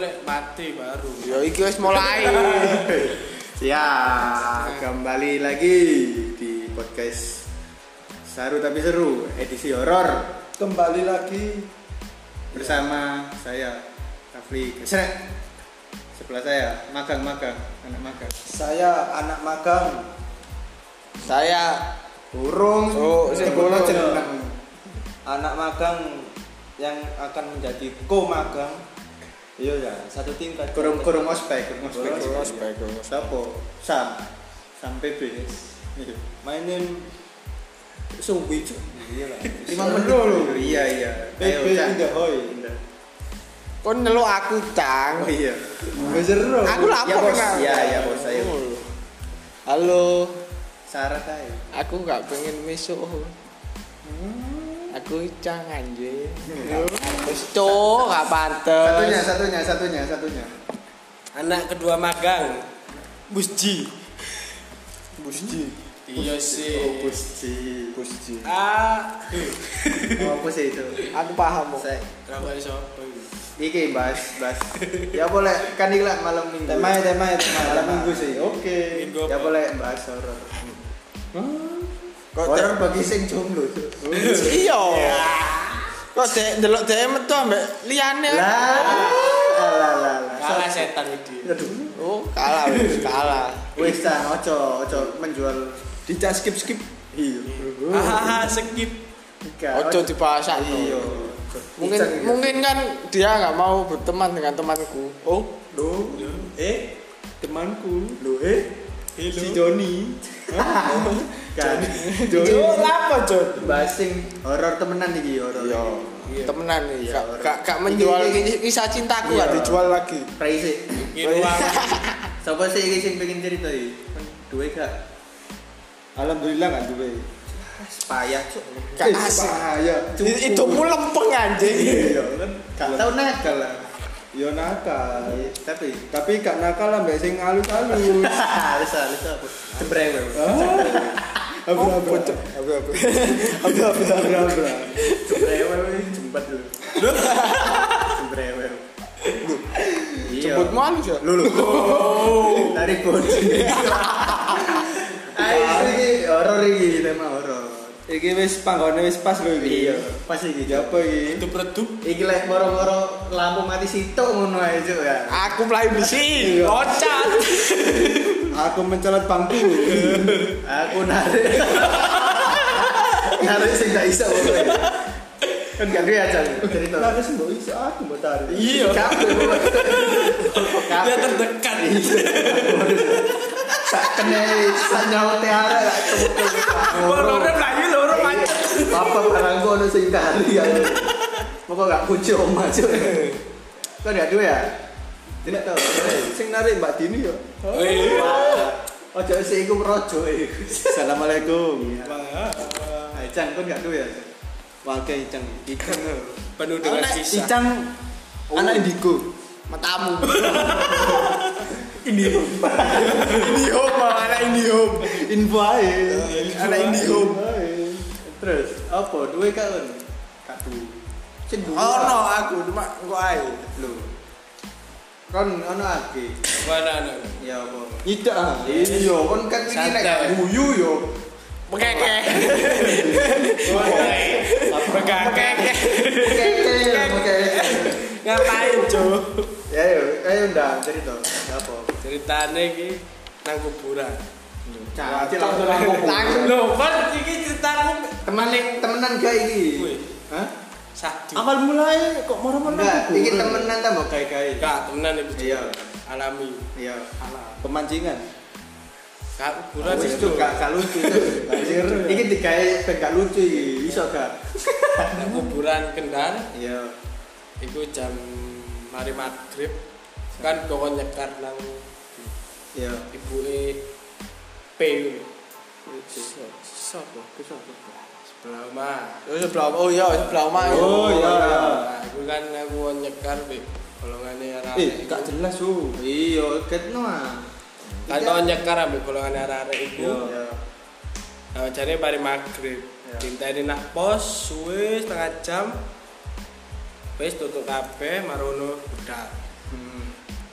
lek mati baru. Ya iki wis mulai. Ya, kembali lagi di podcast Saru tapi seru edisi horor kembali lagi bersama saya Rafli Gesrek. Sebelah saya magang-magang, anak magang. saya anak magang Saya Burung, Oh, sing burung. jeneng. anak magang yang akan menjadi ko magang iya ya satu tingkat Kurung kurung ospek, kurung ospek. Kurung ospek, kurung ospek. Siapa? Sam. Sam PB. Iya. my name Suwi cuk. iya lah Lima menit dulu. Iya iya. Ayo, PB Cak. in the hoy kon nyeluk aku, Cang. Oh iya. Seru Aku Ya, lapor Bos. kenal. Iya, iya, Bos, ayo. Halo, Syarat aja. aku nggak pengen mesuk. Aku cang anjir. Wis cuk, gak pantes. Satunya, satunya, satunya, satunya. Anak kedua magang. Busji. busji Iya Oh, sih. Busji. busji Ah, Oh, apa sih itu? Aku paham kok. Saya kenapa iso apa iki? Bahas, bahas. Ya boleh kan iki malam minggu. tema tema malam minggu sih. Oke. Ya boleh bahas horor. Kok bagi sing jomblo. Iya. Kok dek ndelok dek metu ambek liyane. Lah, lah, lah, lah. Kalah setan iki. Aduh. Oh, kalah wis, kalah. Wis ta, ojo, ojo menjual tidak skip skip iya. Hahaha skip. Ojo dipasakno. Iya. Mungkin iya. mungkin kan dia nggak mau berteman dengan temanku. Oh, lo eh temanku Loh, eh? si Joni Kan. Joni apa Jon Bahas sing horor temenan iki, horor. iya. iki. Temenan nih, Iya, gak, orang. gak, gak menjual Iki- iki- kisah cintaku Iya. gak dijual lagi. Iki ruang. Siapa sih iki sing pengen cerita iki? Kan Duwe gak? alhamdulillah kan duwe Payah, Cuk. Gak Eh, asik. bahaya I- Hidupmu lempeng anjing. Iya kan. Gak tau nakal lah. Yo nakal Iya, Tapi tapi gak nakal ambek sing halus-halus Lisa, Lisa. Jembrewel. Abu abu abu abu abu abu abu abu Jembrewel ini jembat dulu. Jembrewel. Iya. Jemputmu halus ya? Lulu. Tarik kunci. Ayo iki horor iki tema horor. Iki wis panggone wis pas lho iki Iya, pas iki. Ya apa iki Redup-redup. Iki lek moro-moro lampu mati situ ngono ae Cuk ya. Aku melayu besi, kocak. aku mencolot bangku Aku narik. narik sing gak iso ngono. Kan gak dia aja cerita. lah wis mbok iso aku mbok tarik Iya. Kabeh. Dia Kabeh. terdekat. Sak kene sak arek gak Orang melayu loro macet. Apa barangku ono sing kari ya. Pokok gak kunci omah Cuk. Kan gak duwe ya? Tidak tahu. sing narik Mbak Dini yo Wih. Ojo sik iku rojo iki. Assalamualaikum Ayo Cang, kon gak duwe ya? Wakai Icang penuh dengan kisah. Icang anak indigo Matamu. Ini Indihome, anak Indihome. info ae Anak Indihome. Terus apa duwe gak duwe. Sing duwe. Oh no, aku cuma engko ae. Lho. Kon ono ake. Mana mana. Ya apa? Tidak. Iya, kon kan iki nek guyu yo. Bekeke. Begakek. Oke, oke. Ngapain, Jo? Ya yo, ayo ndang cerita. Apa? Ceritane iki nang kuburan. Cacil langsung Langsung. Lho, kan iki ceritaku Teman temenan gak iki? Hah? satu. Awal mulai kok moro-moro Enggak, kuburan? iki temenan ta mbok gawe-gawe. Enggak, temenan itu. Jo. Iya. Alami. Iya. pemancingan. Gak kuburan Wis itu. tuh gak gak lucu. Iki digawe ben gak lucu iki. Iso gak? Kuburan Kendal Iya. iku jam mari maghrib kan kawan nyekar nang Iya. ibuke P Sopo? sebelah omah Oh, sebelah oh iya, sebelah omah. Oh, iya. Nah, iku kan aku nyekar be golongane arah Eh, gak jelas su. Iya, ketno ah. kan kawan nyekar ambek golongane arah iku Iya. Nah, jane mari maghrib Iya. dinteni nak pos suwe setengah jam wis tutup kabeh marono budal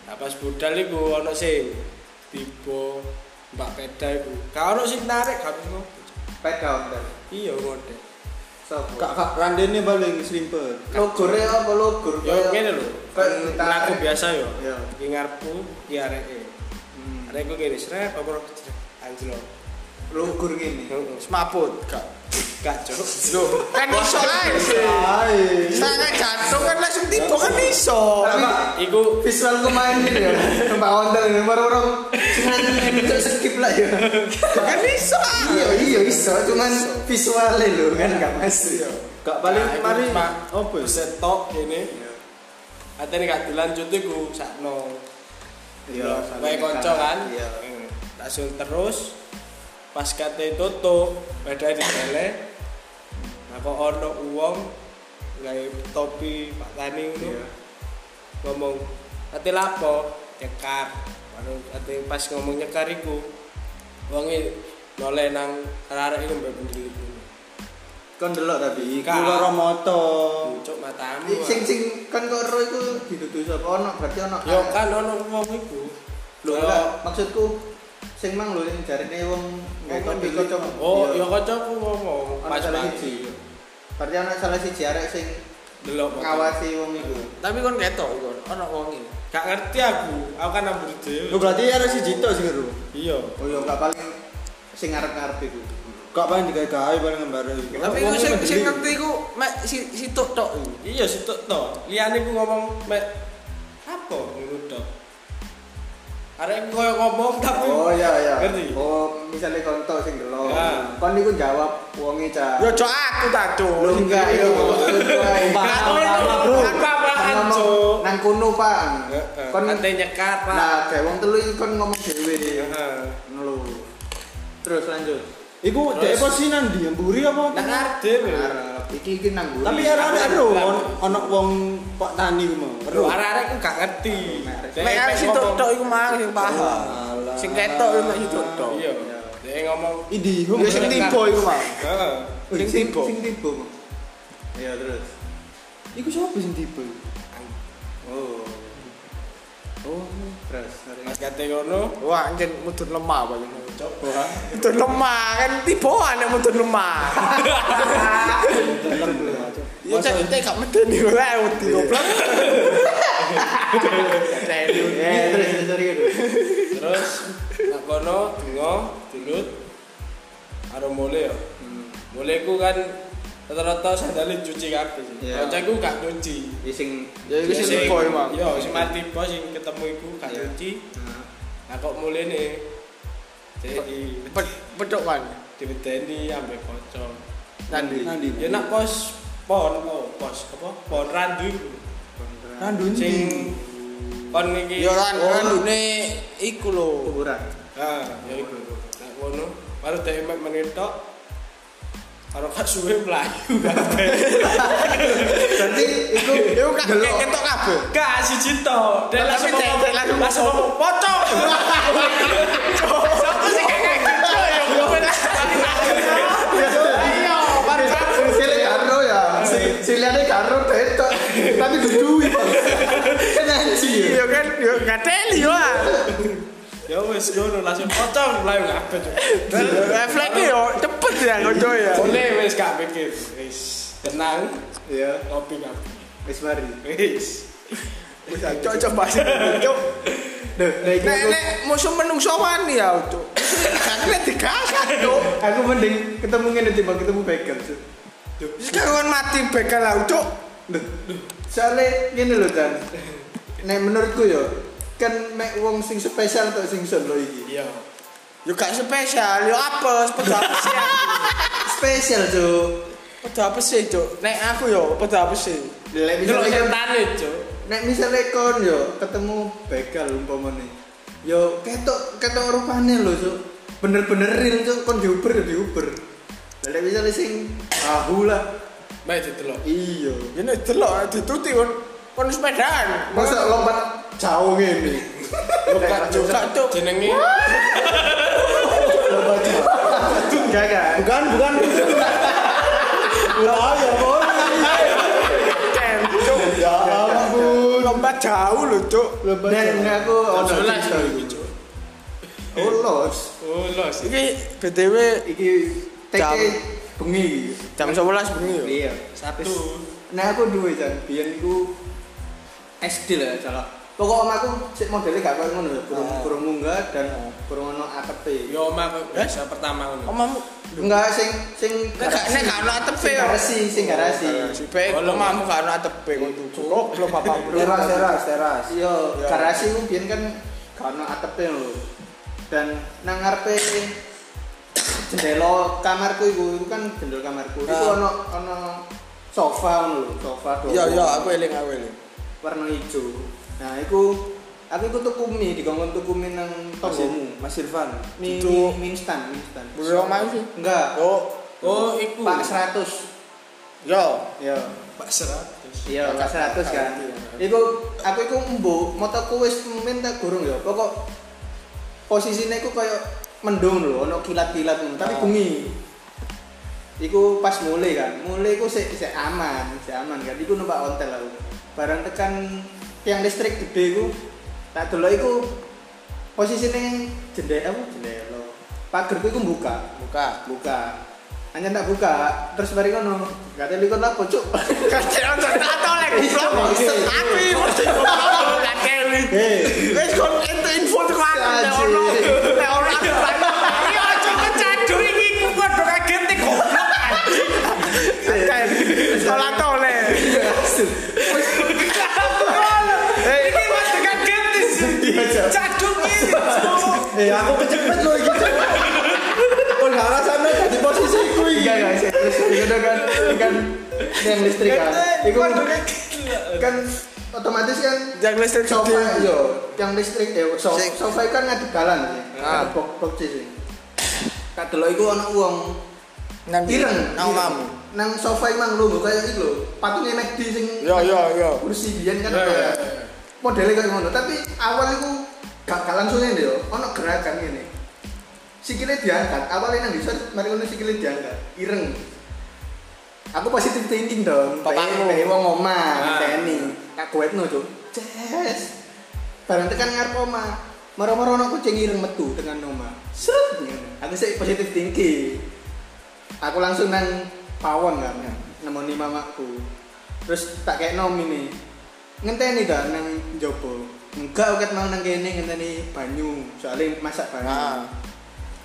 Nah, pas budal iku ono sing tiba mbak peda. Gak ono sing narik gak ono. Peda onten. Iya ngode. Sopo? Kak kak randene paling slimpet. Logore apa logur? Yo ngene lho. Kayak Laku biasa yo. Iya. Iki ngarepku iki areke. Hmm. Arekku ngene srep apa ora anjlo. Logur ngene. Semaput gak. Gak cok. Loh, kan iso ae. Sangat jantung kan langsung tiba kan iso. Iku visual pemain ini ya. Numpak ontel ini baru-baru itu skip lah ya. Kan iso. Iya iya iso, cuman visualnya lho kan gak masuk. Kak paling Nah, mari apa ya? Buset tok kene. Atene gak dilanjut iku sakno. Iya, Kayak kanca kan. Iya. Langsung terus pas kate tutup, padha ditele. Nah kok ono uang gawe topi Pak Tani ngono. Iya. Ngomong, "Ate lapo?" Nyekar. Baru ate pas ngomong nyekar iku. Wonge noleh nang arek iku mbek pendelik. Kon delok tapi Kak. Iku loro moto. Cuk matamu. Sing sing kan kok ro iku dituduh sapa ono berarti ono. Yo kan ono wong iku. Lho maksudku sing mang lho sing jarine wong kopi pendelik. kocok. Oh, Iya. ya kancaku ngomong pas siji. Berarti ono salah siji arek sing Delok ngawasi wong iku. Tapi kon ketok iku ono wong iki. Gak ngerti aku. Aku kan nambur dhewe. Lu berarti ada si Jito sih karo. Iya. Oh iya enggak paling sing ngarep-ngarep iku. Kak paling digawe-gawe paling ngembare. Tapi iku sing sing ngerti iku mek si si tok tok. Iya situ to. Liyane ku ngomong mek apa ngono tok. Arek koyo ngomong tapi Oh iya iya. Ngerti? Oh, misalnya konto sing delok. Ya. Kon niku jawab wonge cah. Yo cok aku tak cok. Lho enggak yo. Ngono, bro. Aku apaan, Cuk? Nang kono, Pak. Heeh. Kon Ate nyekar, Pak. Nah, kayak wong telu iki kon ngomong dhewe. Heeh. Ngono lho. Terus lanjut. Iku dek posisinan ndi mburi apa? Nang ngarep dhewe. Iki iki nang. Tapi arek ero ono wong Pak Tani ku mau. Lho arek-arek ku gak ngerti. Dek Mek mek si tok iku mang sing paham. Sing ketok yo mek si tok. Iya. Dek ngomong Idi hum. Yo sing tiba iku mang. Heeh. sing sing tiba. tiba. Sing tiba. Iya, terus. Iku siapa sing tipe? Oh. Oh, terus. Pas kate ngono, Wah, anjen mudun lemah banget. coba. Mudun lemah kan tiboan nek mudun lemah. Yo cek cek gak medeni wae wedi goblok. Eh, terus terus nak kono dingo dilut karo mule ya. Mule ku kan rata-rata sandale cuci kabeh. Iya. Kancaku gak nyuci. Ya sing Ya iku sing tiba iku mang. Yo sing mati bos sing ketemu iku gak Iya. nyuci. Nah, Nah kok mule nih. Jadi Pedok kan. diwedeni ambek kanca. Nandi. Nandi. Ya nak pos pon oh pos apa? Pon randu. Randu Sing kon iki Yo kan Oh. andune iku lho. kuburan. Ah, ya iku. Nak ngono, baru dhek mek menetok karo gak suwe mlayu kabeh. Berarti iku Yo gak delok. ketok kabeh. Gak siji to. Dek Tapi langsung ngomong- langsung langsung ngomong pocong. Sopo sing kayak gitu yo ngono. Ayo, baru Sile karo ya. Siliane karo tetok. Tapi duduwi. Kan anjing ya. Yo kan yo ngateli yo. Ya wis ngono langsung pocong mlayu kabeh. Cuk. Refleksi yo cepet ya ngono ya. Boleh wis gak mikir. Wis tenang, Iya, kopi kabeh. wis mari. Wis. Wis cocok bahasa. Duh, nek Nek musuh menungso wani ya, Cuk. Kakek digasak, Cuk. aku mending ketemu ngene timbang ketemu begal. Cuk. Sekarang mati bekal lah, Cuk. Duh, soalnya ngene lho kan. Nek menurutku yo kan mek wong sing spesial atau sing solo iki. Iya. Yo gak spesial, yo apa? Sepeda sih? Spesial, Cuk. Sepeda apa sih, Cuk? Nek aku yo sepeda apa sih? Lek misalnya setane, Cuk. nek misalnya kon yo ketemu begal umpamane. Yo ketok ketok rupane lho, Cuk. Bener-bener real, Cuk. Kon diuber diuber. Lek misalnya sing tahu lah. Mek didelok. Iya. Ini delok dituti kon kon sepedaan. Masa lompat jauh ngene. Bukan Cuk. Gak, Cuk. Jenenge Lompat jauh. Enggak kan? Bukan, bukan. Lah ya. Cem, Cuk. Ya ampun. Lompat jauh lho, Cuk. Nek aku ono 11 cerita lho iku. iki, Cuk. Oh, los. Oh. Iki BTW Iki Jam. Bengi jam 11 bengi yo. Iya. Satu. Nek aku duwe jan, biyen iku SD lah salah. Pokok omaku sik modele gak koyo ngono burung Ah. burung munggah dan burung ono atepe. Yo omah biasa pertama ngono. Omamu Enggak sing sing Nek gak- nek gak ono atepe ya. garasi, sing garasi. si bae omamu gak ono atepe kok tuku. Goblok papa. Teras, teras, teras. Iya, Ya. garasi ku biyen kan gak ono atepe lho. Dan nang ngarepe jendela kamarku iku, iku kan jendela kamarku. Iku Ah. ono ono sofa ngono sofa doang. Iya, iya, aku eling aku eling. warna hijau. Nah, iku aku iku tuku mie, dikongkon tuku mie nang tonggomu. Mas Irfan. Mie, Itu- mie, mie instan, mie instan. Bro mau sih. Enggak, Oh, Oh, iku. Pak 100. yo. Iya. Pak 100. Iya, Pak 100 kan. Iya. Iku aku iku mbok motoku wis minta gurung ya. Pokok posisine iku koyo mendung lho, ono kilat-kilat tapi Ah. bengi. Iku pas mulai kan, mulai iku sik sik aman, sik aman kan. Iku numpak ontel aku. Barang tekan tiang listrik gede iku, tak delok iku posisine jendela apa jendela. Pagerku iku buka, Buka. buka. Hanya tak buka, terus bari kono, gak teli kono apa cuk. Kasih nonton tato lagi. Aku iki mesti ngomong gak keli. Hei, Wes kon ente info tuh aku ono. Nek ono aku banyak. Iya aja kecadur iki ku padha kaget nek goblok anjing. Salah tole. Eh, aku kecepet loh iki. Kon gak rasane di posisiku iki. Iya guys, terus itu kan kan yang listrik kan. Iku kan otomatis kan Yang listrik sofa yo, yang listrik eh so, Sing- sofa kan ngadep dalan sih. Ah. Box box sih. Kak delok iku ana wong Nang ireng nang omamu. Nang sofa emang lho kayak iki lho. Patungnya McD sing Yo yo yo. kursi biyen kan Ya, ya, ya. modelnya kayak ngono tapi awal itu gak, gak langsung ini yo ono gerakan ini sikilnya diangkat. Awalnya nang bisa mari ngono sikilnya diangkat. Ireng. Aku positif thinking dong Bapakmu. pengen wong omah Ah. teni tak kuetno cuk. Ces. Barang tekan ngarep omah maro-maro ono kucing ireng metu dengan omah. Set ngene. aku sih positif thinking. Aku langsung nang pawon kan nemoni mamaku terus tak kayak nom ini ngenteni dah nang jopo enggak uket mau nang kene ngenteni banyu. Soalnya masak banyu. Nah,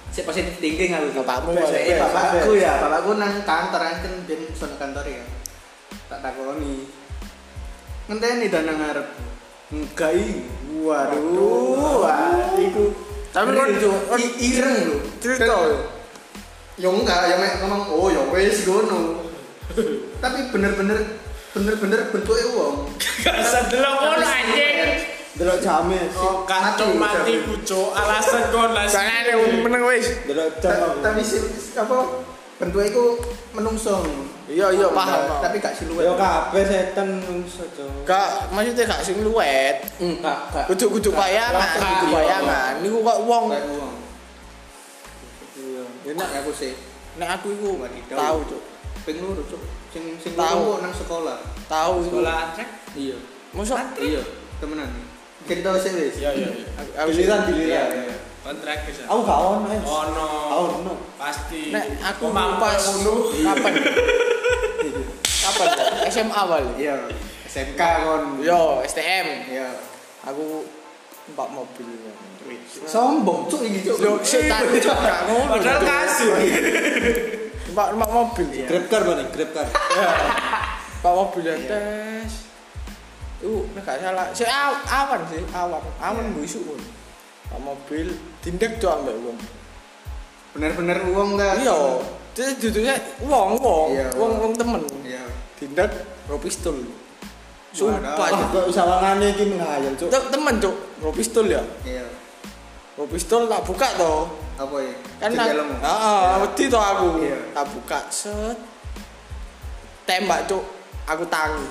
si positif thinking aku. Bapakmu eh, bapakku ya. Bapakku. Nang kantor anjen ben sono kantor ya. Tak takoni ngenteni dah nang ngarep enggak waduh wah iku. Tapi I- ireng lho cerita. Dan- ya enggak ya mek ngomong oh ya wis ngono. Tapi bener-bener bener-bener bentuknya wong. Gak sedelok ngono anjing. Delok jame. Oh, kacau mati kucuk. Alasan kon lah. soalnya ada meneng wis. Delok jam. Tapi si apa bentuknya itu menungso Iya iya paham. tapi gak siluet Yo kabeh setan nungso, Cuk. Gak, maksudnya gak sing luwet. enggak enggak Kudu-kudu bayangan, Iya. kudu bayangan. Niku kok wong. iya enak aku sih Nek aku iku tahu, Cuk. ping loro cuk sing sing Tahu. nang sekolah Tahu. Sekolah antrek. iya Mosok iya temenan cerita wis wis Iya iya iya. aku Giliran iya giliran. iya Kontrak bisa. Aku gak ono. eh. Ono. Ono. Pasti. Nek aku mampu pas ngono. kapan? Kapan? SMA awal. iya SMK kon Yo, STM. iya Aku numpak mobil. sombong cuk ini cuk Yo, sik tak cuk gak ngono. Padahal kasih. numpak numpak mobil. Grab car mana? Grab car. Numpak mobil ya Iya. tes. Itu nek gak salah. Si aw- awan sih, awan. Awan mbok isuk pun. Mobil dindek cuk ambek wong. bener-bener uang kan Iya. Terus duduknya wong wong, Iya, wong temen. iya Tindak ro pistol. Sumpah. Cuk. Kok usawangane iki menghayal, Cuk. Tem- Temen cuk, ro pistol ya. iya Ro pistol tak buka toh. apa ya Kan. Heeh, Iya. wedi toh aku. Iya. Tak buka set. Tembak cuk, aku tangi.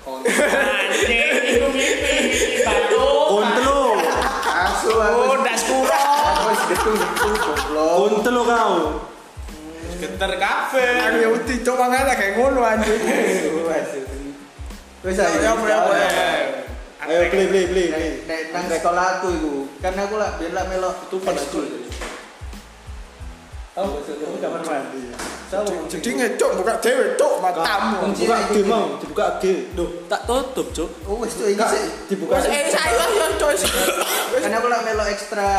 Anjing, itu mimpi batu. Kontelo. asu aku Oh, aku wis gedung gedung goblok kau. Geter kafe. Aku ya wedi cuk makanya kayak ngono anjing. wis Ya, ya, ya, ya. Ayo beli beli beli. Nek nang sekolah aku iku, kan aku lah lah melok Itu pada kamar mandi. Jadi ngecok buka cewek cok matamu. Buka. G mau, dibuka G. Duh, tak tutup, Cuk. Oh, wis tuh iki sih. Dibuka. Wes eh saya yo cok. Kan aku lah melok ekstra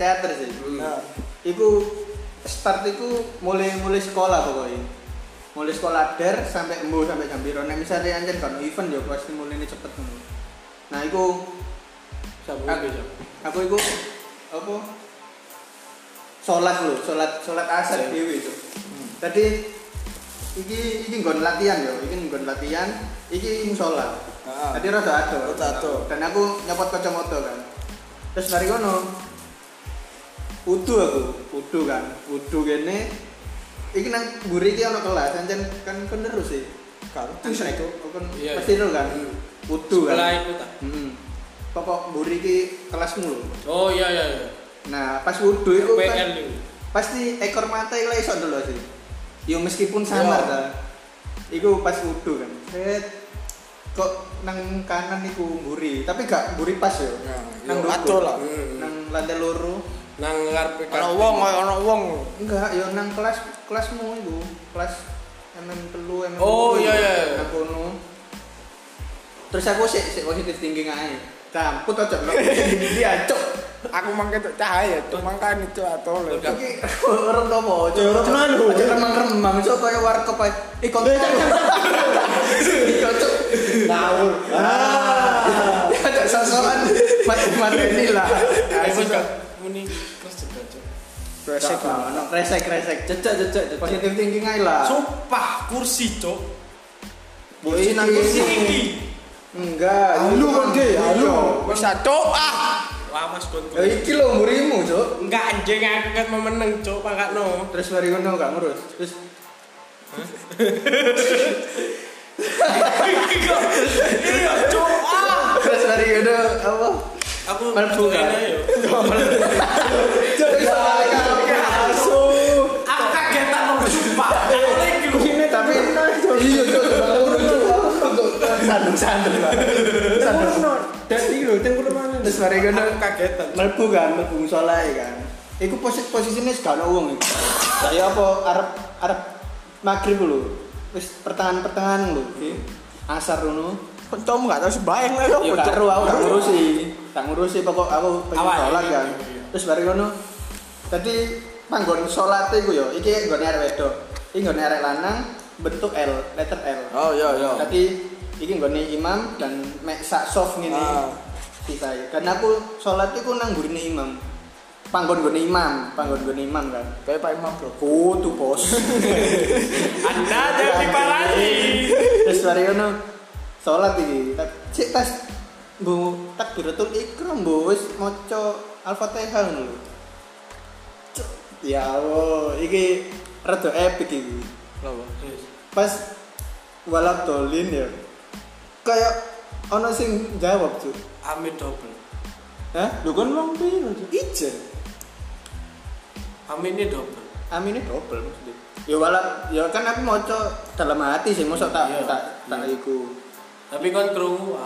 teater sih. Nah, Iku start iku mulai mulai sekolah pokoknya. Mulai sekolah der sampai embu sampai jam. Nek misalnya anjen kan event ya pasti mulai ini cepet. Nah, Sabu aku, aku iku apa? Sholat lho, sholat sholat asar dewe itu. Tadi iki iki nggon latihan yo, iki nggon latihan, iki musola. Heeh. Tadi rada ado. Rada ado. Dan aku nyopot kacamata kan. Terus dari kono Udu aku, udu kan, udu kene. Iki nang mburi iki ana kelas, ancen kan kon terus sih. Kalau Nang itu, kon Iya, pasti iya. ro kan. Udu Sebelah kan. itu tak. Heeh. Pokok mburi iki kelasmu lho. Oh iya iya iya. Nah, pas iku PL kan itu. pasti ekor mata iku iso dulu sih. Yo meskipun samar ta. Iku pas udu kan. Set kok nang kanan iku mburi, tapi gak mburi pas yo. Nah, nang yo dhuwur. ado lah. Nang lantai loro. Nang ngarepe Ana wong koyo ana wong. Enggak, yo nang kelas kelasmu itu, kelas MM telu, MM Oh, iya, iya. Nang kono. Terus aku sik sik positif thinking ae. Camput aja lho. Dia cok. Aku mangke tok cahaya, cok mangkane cok atol. Udah. Iki orang to po, Ya, orang tenan lho. Aja remang-remang cok kaya warkop ae. Eh kok. Iya cok. Tahu. Ah. Ada sosokan mati-mati lah. Aku muni terus juga, Cuk. Resek lah. ono, Resek resek. Jejak jejak. Positif thinking ae lah. Sumpah kursi, Cuk. Kursi nang Kursi iki. Enggak. Halu kan, Ge, halu. Wis cok ah. Wah, Mas Gon. Ya iki lho murimu, Cuk. Enggak anjing aku kan mau meneng, Cuk, pakakno. Terus mari ngono gak ngurus. Terus Iya, Cuk. Ah. terus mari ngono apa? Aku Melbu kan? kene yo. Sandung sandung. Sandung. Dan iki lho, teng kulo mana? Terus mari Aku kagetan. melbu kan, melbu musola ya kan. Iku posisi posisinya ono wong iku. Kayak apa arep arep maghrib lho. Wis pertengahan-pertengahan lho. Asar ngono. Kancamu gak tau sembayang lah Ya gak ero aku gak ngurusi. Gak ngurusi pokok aku pengen sholat kan. Terus bareng ngono. Tadi panggon sholat iku yo, iki nggone arek wedok. Iki nggone arek lanang bentuk L, letter L. Oh iya iya. Tadi iki nggone imam dan mek sak soft ngene. Ah. Sisai. Karena aku sholat iku nang gurine imam. Panggon gone imam, panggon gone imam kan. Kayak Pak Imam bro. Kudu bos. Anda jangan diparahi. Terus bareng ngono sholat iki. Tak- Cek tas Bu takbiratul ikram Bu wis maca Al-Fatihah ngono Ya Allah, iki rada epic iki. Kenapa? Pas walak dolin ya. Kayak ono sing jawab, Cuk. Amin double. Hah? Lho kan wong piro? Ijen. Aminnya double. Aminnya double maksudnya. Ya walak, ya kan aku maca dalam hati sih, mosok tak Iya. tak tak iku. Tapi kan krungu.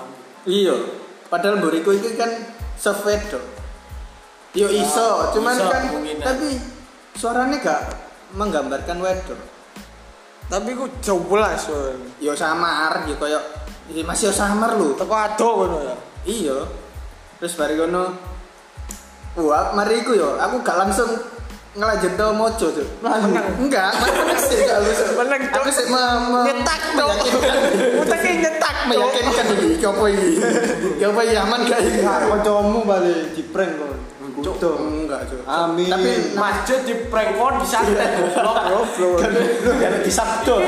Iya. Padahal mburiku itu kan sevedo. Yo iso, cuman iso, kan tapi suaranya gak menggambarkan wedok. Tapi ku jelas son. Yo samar, yo koyo ya masih yo samar lho. Teko ado ngono ya. Iya. Terus bari ngono Wah, mari iku yo, aku gak langsung ngelanjut to mojo tuh. Menang. Enggak, menang sih gak langsung. Menang. Aku sih me, me, Nyetak meyakinkan. Utake nyetak meyakinkan apa iki? Iki apa iki aman gak iki? Kancamu balik di prank kon. Kudu. Enggak, Cuk. Amin. Tapi Masjid di prank kon di santet goblok. lu gak di sabdo.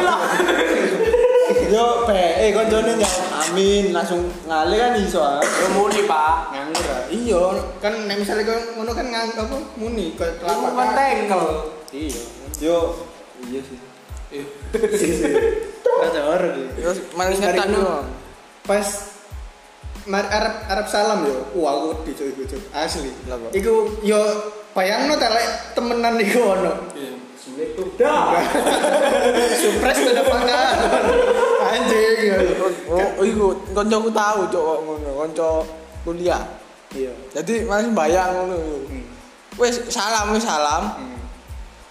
Yo, pe, eh koncone jawab amin, langsung ngale kan iso ah. Yo muni, Pak. nganggur ah. Iya, kan nek kau ngono kan ngang apa muni ke Aku telapak kan tengkel. Iya. Yo, iya sih. Horor iki. Yo malah Terus ngono, doang. Pas Arab Arab salam yo. Wah, aku wedi cuy. Asli. Kenapa? Iku yo bayangno ta lek temenan iku ono. Iya. Surprise pada pangan. Anjing. Oh, iku kancaku tahu cok ngono, kanca kuliah. Iya. Jadi masih bayang ngono. Hmm. Wis salam wis salam. Hmm.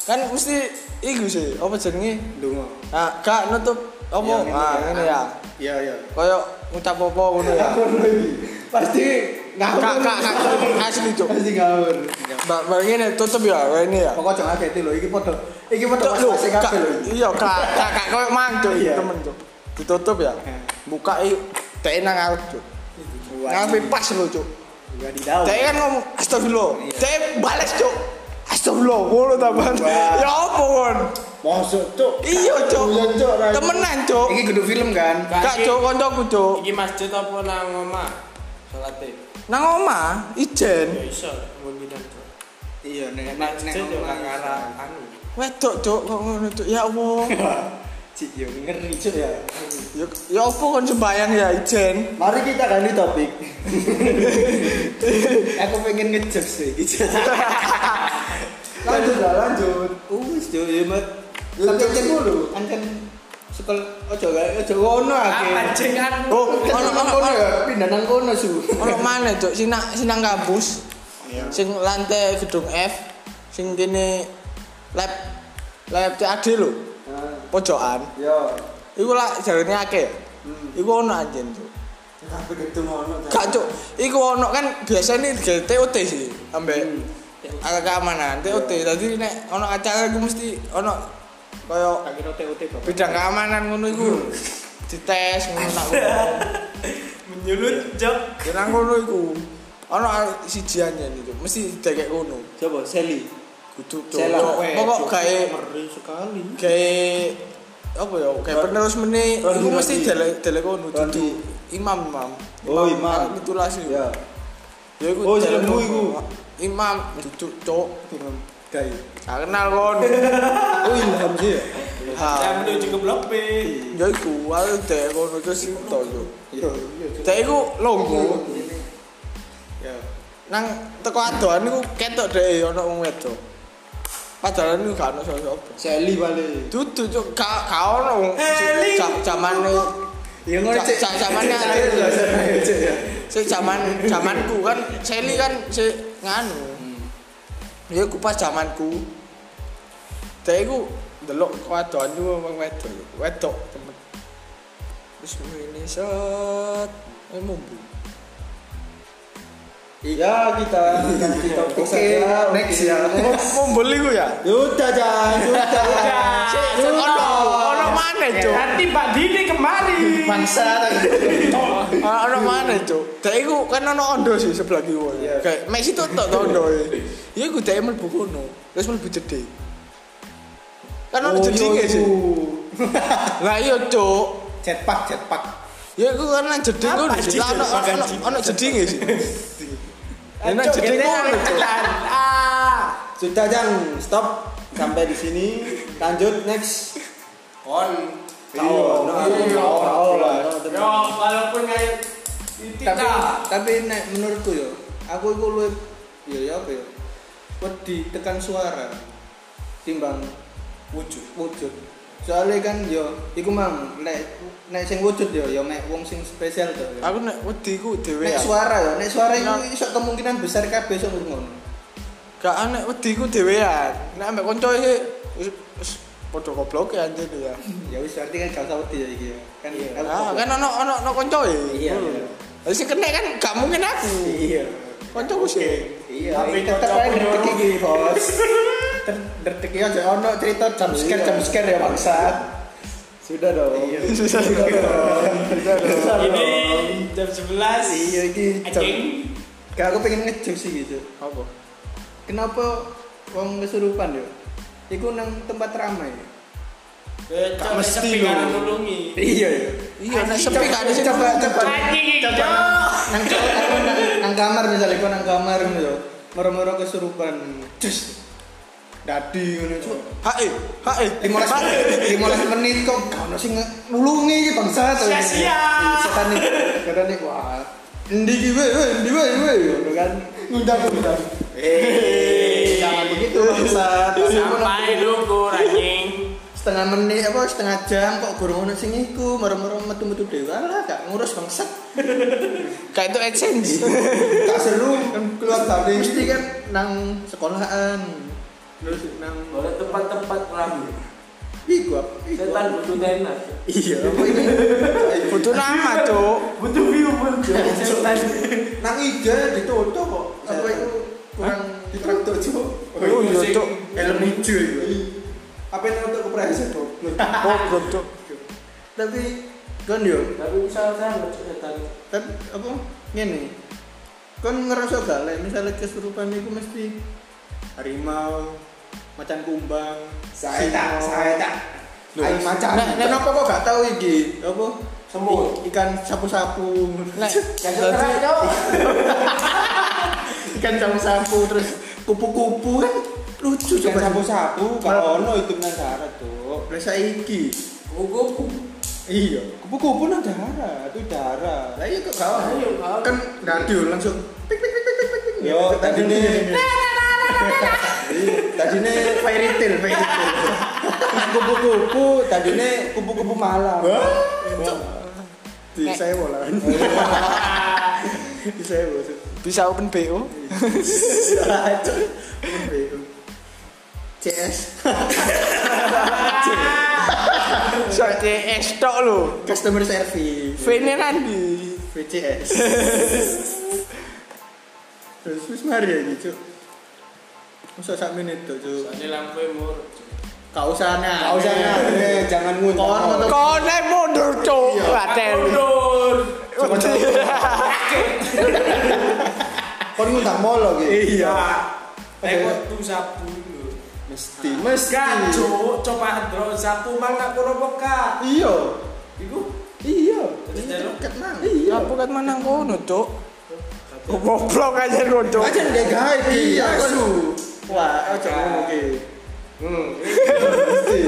Kan mesti iku sih, apa jenenge? Dungo. Nah, gak nutup apa? Iya, Ah, ngene ya. Iya, iya. Kayak ngucap apa ngono ya. Pasti ngawur. Kak, kak, asli cok. Pasti ngawur. Mbak, mbak ngene tutup ya, kayak ini ya. Pokok jangan hati lho, iki padha. Iki pas-pase kak, kabeh lho. iya kak, kak, kak, kowe mang cok, Iya. temen cok. Ditutup ya. Eh. Buka i, teh nang ngarep cok. Ngarep pas lho cok. Enggak didau. Teh kan ngomong astagfirullah. Iya. Teh bales cok. Astagfirullah, ngono ta Bang. Ya apa kon? Cuk. Iya cok. Iya, Cuk, ra- Temenan cok. Iki kudu film kan? Kak cok koncoku cok. Iki masjid apa nang omah? Salate. Nang omah ijen. Ya iso mungkinan tuh. Iya, nek nek yo nang arah anu. Wedok cok kok ngono cok. Ya Allah. Cik, yo ngeri Cuk ya. Ya ya apa kon sembayang ya ijen. Mari kita ganti topik. Aku pengen ngejek sih. lanjut lah, lanjut. Wis yo yo mat. Tapi kan dulu, kan sekol ojo gak ojo ngono akeh. Apa jengan? Oh, Kan ono kono ya, pindah nang kono su. ono mana cok sing nang sing nang kampus. Sing lantai gedung F, sing kene lab lab CAD lho, pojokan. Yo. Iku lah jarene akeh. Iku ono anjen ngono. Gak cok, iku ono kan biasanya di TOT sih, ambek agak keamanan TOT. Tadi nek ono acara iku mesti ono Tak kira TOT bidang keamanan ngono iku dites ngono nak. Menyulut jok. Ya nang ngono iku. Ono siji anjen itu, mesti dikek ngono. Coba Sally. Kudu Sela, cok. weh, Pokok gawe sekali. gawe apa ya? Kayak penerus meni iku mesti delek delek ngono dudu imam imam. Oh, imam. Itu lah sih. Ya. Ya iku Oh, delek jenengmu ngono. iku. Imam duduk cok. Kayak. Gak kenal kon. Oh, ilham sih ya. Ha. Saya menuju ke blok B. Ya iku, aku dek ngono terus to yo. Iya, iya. Dek iku longgo. Ya. Nang teko adoan iku ketok dek ono wong wedok. Padahal iku gak ono sapa-sapa. Sally balik. Dudu cok gak gak ono wong Heli. ja- zamane Ya ngono Ja- cek. ja- ya. sing zaman zamanku kan Sally kan si nganu. Ya iku pas zamanku. Dek iku ndelok kok adoan iku wong wedok. Wedok temen. Wis ngene set. Eh mumbu. Ya kita ganti topik Oke, saja. next ya. Mumbul iku ya. Sudah Jan. Sik ono ono maneh, Cuk. Nanti Pak Dini kembali. Bangsa Ono ono maneh, Cuk. Dek iku kan ono ondo sih sebelah kiwa. Iya. Kayak mek situ tok to ondoe. Ya iku dek mlebu kono. Terus mlebu jeding. Kan ono jedinge sih. Lah iya, Cuk. Jetpack, jetpack. Ya iku kan nang sih Lah ono ono ono jedinge sih. Cuk, jeding kita kono, Cuk. Ah. Sudah Jan, stop sampai di sini. Lanjut next. On. Iya, nah, Iya, lah. Yo, walaupun kayak Tapi tapi nek menurutku yo, aku iku luwih yo ya apa yo? Wedi tekan suara timbang wujud. wujud. Soalnya kan yo iku mang nek nek sing wujud yo yo mek wong sing spesial to. Aku nek wedi ku dhewe Nek ya. suara yo, nek suara iku iso kemungkinan besar kabeh iso ngono. Gak aneh wedi ku dhewean. Nek ambek kanca iki padha goblok ya anjir ya. Ya wis berarti kan gak usah wedi ya iki ya. Kan aku Ah, kan ono ono ono kanca e. Iya, iya. Lah sing kena kan gak mungkin aku. Iya. Kancaku sih. Iya, Tapi tetep ae dong. detik iki, Bos. Iki aja ono cerita jam scare jam scare ya bangsat. Sudah dong. Iya. Susah dong. Ini jam 11. Iya iki jam. Gak aku pengen ngejek sih gitu. Apa? Kenapa wong kesurupan yo? Iku nang tempat ramai. Eh, Gak coba mesti lho. kan nulungi. Iya iya. Iya, nek sepi gak ada coba coba coba nang, nang, kamar misalnya kau nang kamar ngono. Moro-moro kesurupan. Cus. Dadi ngono cuk. Hae, hae. 15 15 menit kok gak ono sing nulungi bangsa tuh. Sia-sia. Setan nih. Setan nih wah. Endi ki we, endi we, we ngono kan. Ngundang ngundang. Eh, jangan begitu bangsa. Sampai lugu anjing. setengah menit apa setengah jam kok gurung ono sing iku merem-merem metu-metu dhewe lah gak ngurus bangsat Kayak itu exchange. gak seru kan keluar dari mesti kan nang sekolahan terus nang Oleh tempat-tempat rame. iku apa iku Setan butuh tenar. iya apa ini Butuh nama, Cuk. Butuh view butuh. Setan. nang ija ditutup kok apa itu kurang kurang tujuh Oh, iya, Cuk. helm hijau itu Apa yang untuk kepreset goblok? Goblok, Cuk. tapi kan yo Tapi misalnya saya nggak setan. kan apa ngene kan ngerasa gak lek misalnya kesurupan itu mesti harimau macan kumbang Saya tak, saya tak. Ayo macan. Nek- nek- kenapa kok gak tahu iki apa Semut. Ikan sapu-sapu Nek ikan sapu-sapu terus kupu-kupu kan lucu coba sapu-sapu, kalau ono itu nang darat tuh. Lah saiki Kuku. iya Kupu-kupu nang darat, itu darat. lah iya kok gak ono. kan radio langsung pik pik pik pik pik pik Yo, tadi nih. Tadi nih fairy tale fairy tale kupu-kupu, tadi nih kupu-kupu malam. di saya kan di saya bola bisa open BO. CS Sok CS tok lho. customer service V-ne nanti. VCS terus wis mari ya gitu masa sak menit tuh cuk Ini lampu mur. kau sana Kau sana, eh, jangan ngundang. Kawan motor- Kau naik mundur, Cuk. Iya. Laten. Mundur. Kau ngundang molo gitu. iya Tengok tuh sapu dulu. Mesti, mesti. Gak cok, coba dro sapu mang nak kono peka. iya Iku. Iya. Terus jaluk. ket mang Iya, bukan mana kono, Cuk. Goblok aja lu, Cuk. aja ndek gawe iya wah ojo ngono ki Hmm.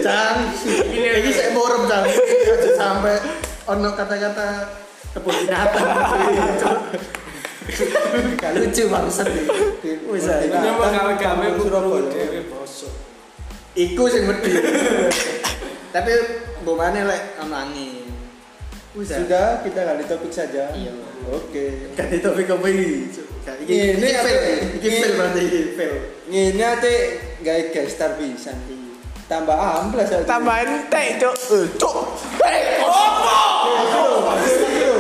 Cang, ini saya borem cang. Aja sampai ono kata-kata kebun binatang. Gak lucu bangsat. Wis ae. Ini mau gawe bosok. Iku sing medhi. Tapi mbomane lek ono angin. Wis ae. Sudah, kita gali topik saja. Iya. Oke. Itu topik apa iki? Ini fail. Iki Ini- fail berarti iki fail. Ngene ate gawe gestar pisan iki. Tambah amplas aja. Tambahin teh, Cuk. Eh, Cuk. Eh, opo?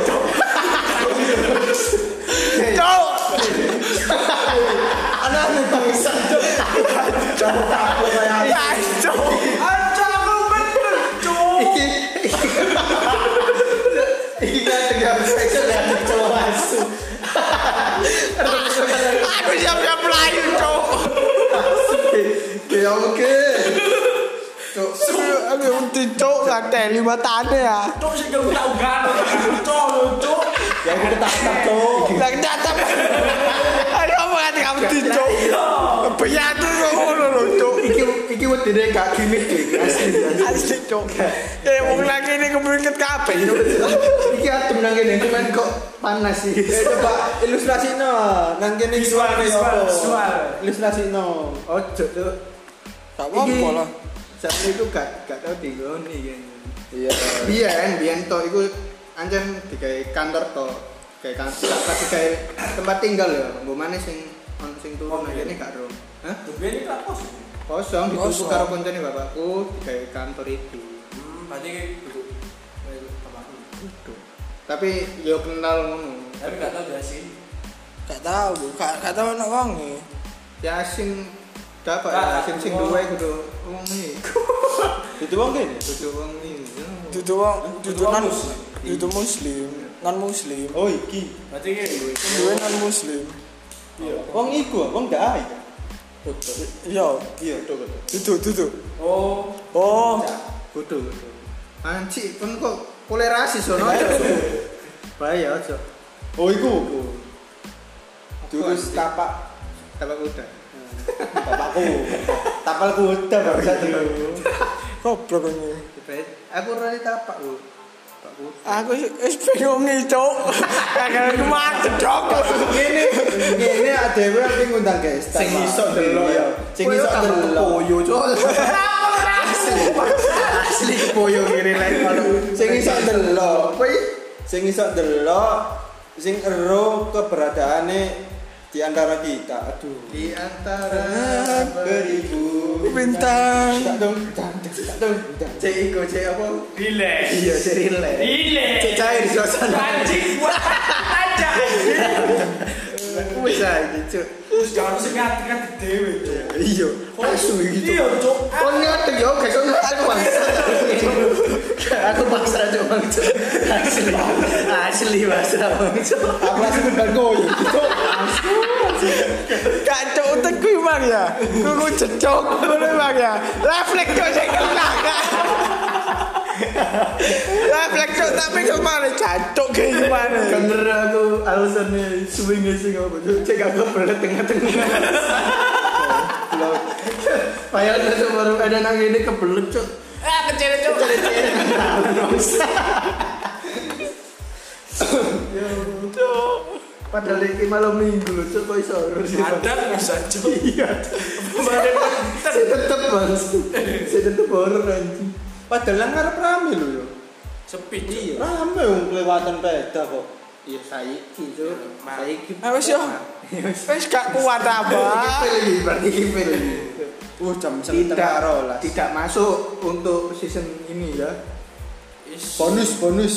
Cuk. Ana bangsat. Ya, Cuk. Aja aku bener cok. Iki kan tegak spesial ya cowok asu. Aku siap-siap melayu. Ya oke. Aku mesti Cuk, laten lima tane ya. Cok sih gak tau gano. Cok cok. Ya aku ketatap, Cok. Lagi datang. Ayo apa kan kamu di Cuk. Biar tuh ngono lho, Cuk. iki iki wedine gak gimmick iki asli asli. Cuk. Eh, wong lagi ini kepingin kabeh, Cuk. iki adem nang kene cuman kok panas sih Eh, coba ilustrasi no. Nang kene Visual, visual. Ilustrasi no. ojo tuh Tak apa lah. Sampai itu gak gak tau digoni kan Iya. biyen biyen to iku anjen digawe kantor to kayak kantor gak digawe tempat tinggal ya mbok maneh sing ono sing turun Oh, aja iya. ini gak ro Hah? Ini tak kos. kosong Kosong. karo koncone bapakku digawe kantor itu Hmm, berarti kayak duduk. Kayak tapi yo kenal ngono Tapi gak tau gak sih. Gak tahu, gak gak tahu anak wong e. ya sing dapat ya sing sing duwe kudu wong iki Itu wong kene. kudu wong iki Dudu wong, dudu wong non muslim. non muslim. Oh, iki. Berarti kayak Duwe non muslim. Wong iku, wong dai. Iya, Iya, dudu dudu. Oh, Oh, kudu kudu anci pun kok tolerasi sono aja bahaya aja Oh, iku. Jurus tapak tapak kuda bapakku. Tapal kuda bangsa dulu. goblok ini. aku ora tapak kuda Aku wis bingung Cuk. Kagak ke mana, Cuk. Ngene, ngene adewe aku ngundang guys. sing iso delok ya Sing iso delok. koyo cok Asli kepoyo kiri lek ono Sing iso delok. Iki? Sing iso delok, sing ero keberadaane di antara kita. Aduh. Di antara beribu Bintang. Tak dong, tak dong. Cek iku cek apa? Relax. Iya, cek rile. Relax. Cek cair suasana. Anjing buat aja. Ae cuk. Terus jangan sing ngati-ngati dhewe, Cuk. Iya, asu iki Iya, cuk. Cuk. Oh ngerti yo, gak kok aku bangsa. Aku bangsa cuk bang cuk. Asli. Asli bangsa bang cuk. Aku langsung bener koyo. Gak cok utekku emang ya. Kuku cecok ngono emang ya. Refleks cok sing kena gak. Refleks cok tapi ke mana cacok kayak gimana. Bener aku alasannya swing sing apa cuk. Cek aku belet tengah-tengah. Padahal cuk baru ada nang ini kebelet cuk. Ah kecil cok. Padahal ini malam minggu loh, cuk kok iso sih. Ada bisa, Cuk. Iya. Kemarin Saya tetep bang, saya tetep horor anjing. Padahal nang ngarep rame lho yo. sepi. Iya. Rame wong kelewatan peda kok. Iya saiki cuk, saiki. Ah wis yo. Wis gak kuat apa. Iki berarti iki pilih. Uh jam Tidak, tidak masuk untuk season ini ya. Is- Bonus bonus.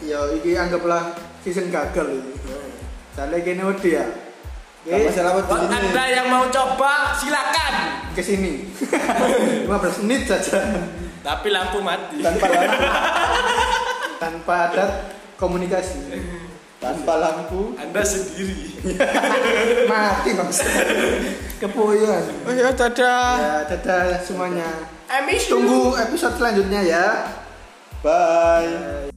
Ya iki anggaplah season gagal ini. Soalnya gini wedi ya. Masalah Anda ini. yang mau coba, silakan. ke sini. 15 menit saja Tapi lampu mati. Tanpa lampu, tanpa ada komunikasi. tanpa lampu. Anda sendiri. Mati bangsa. Kepoyoan. Oh ya dadah. Ya, dadah semuanya. I miss you. Tunggu episode selanjutnya ya. Bye.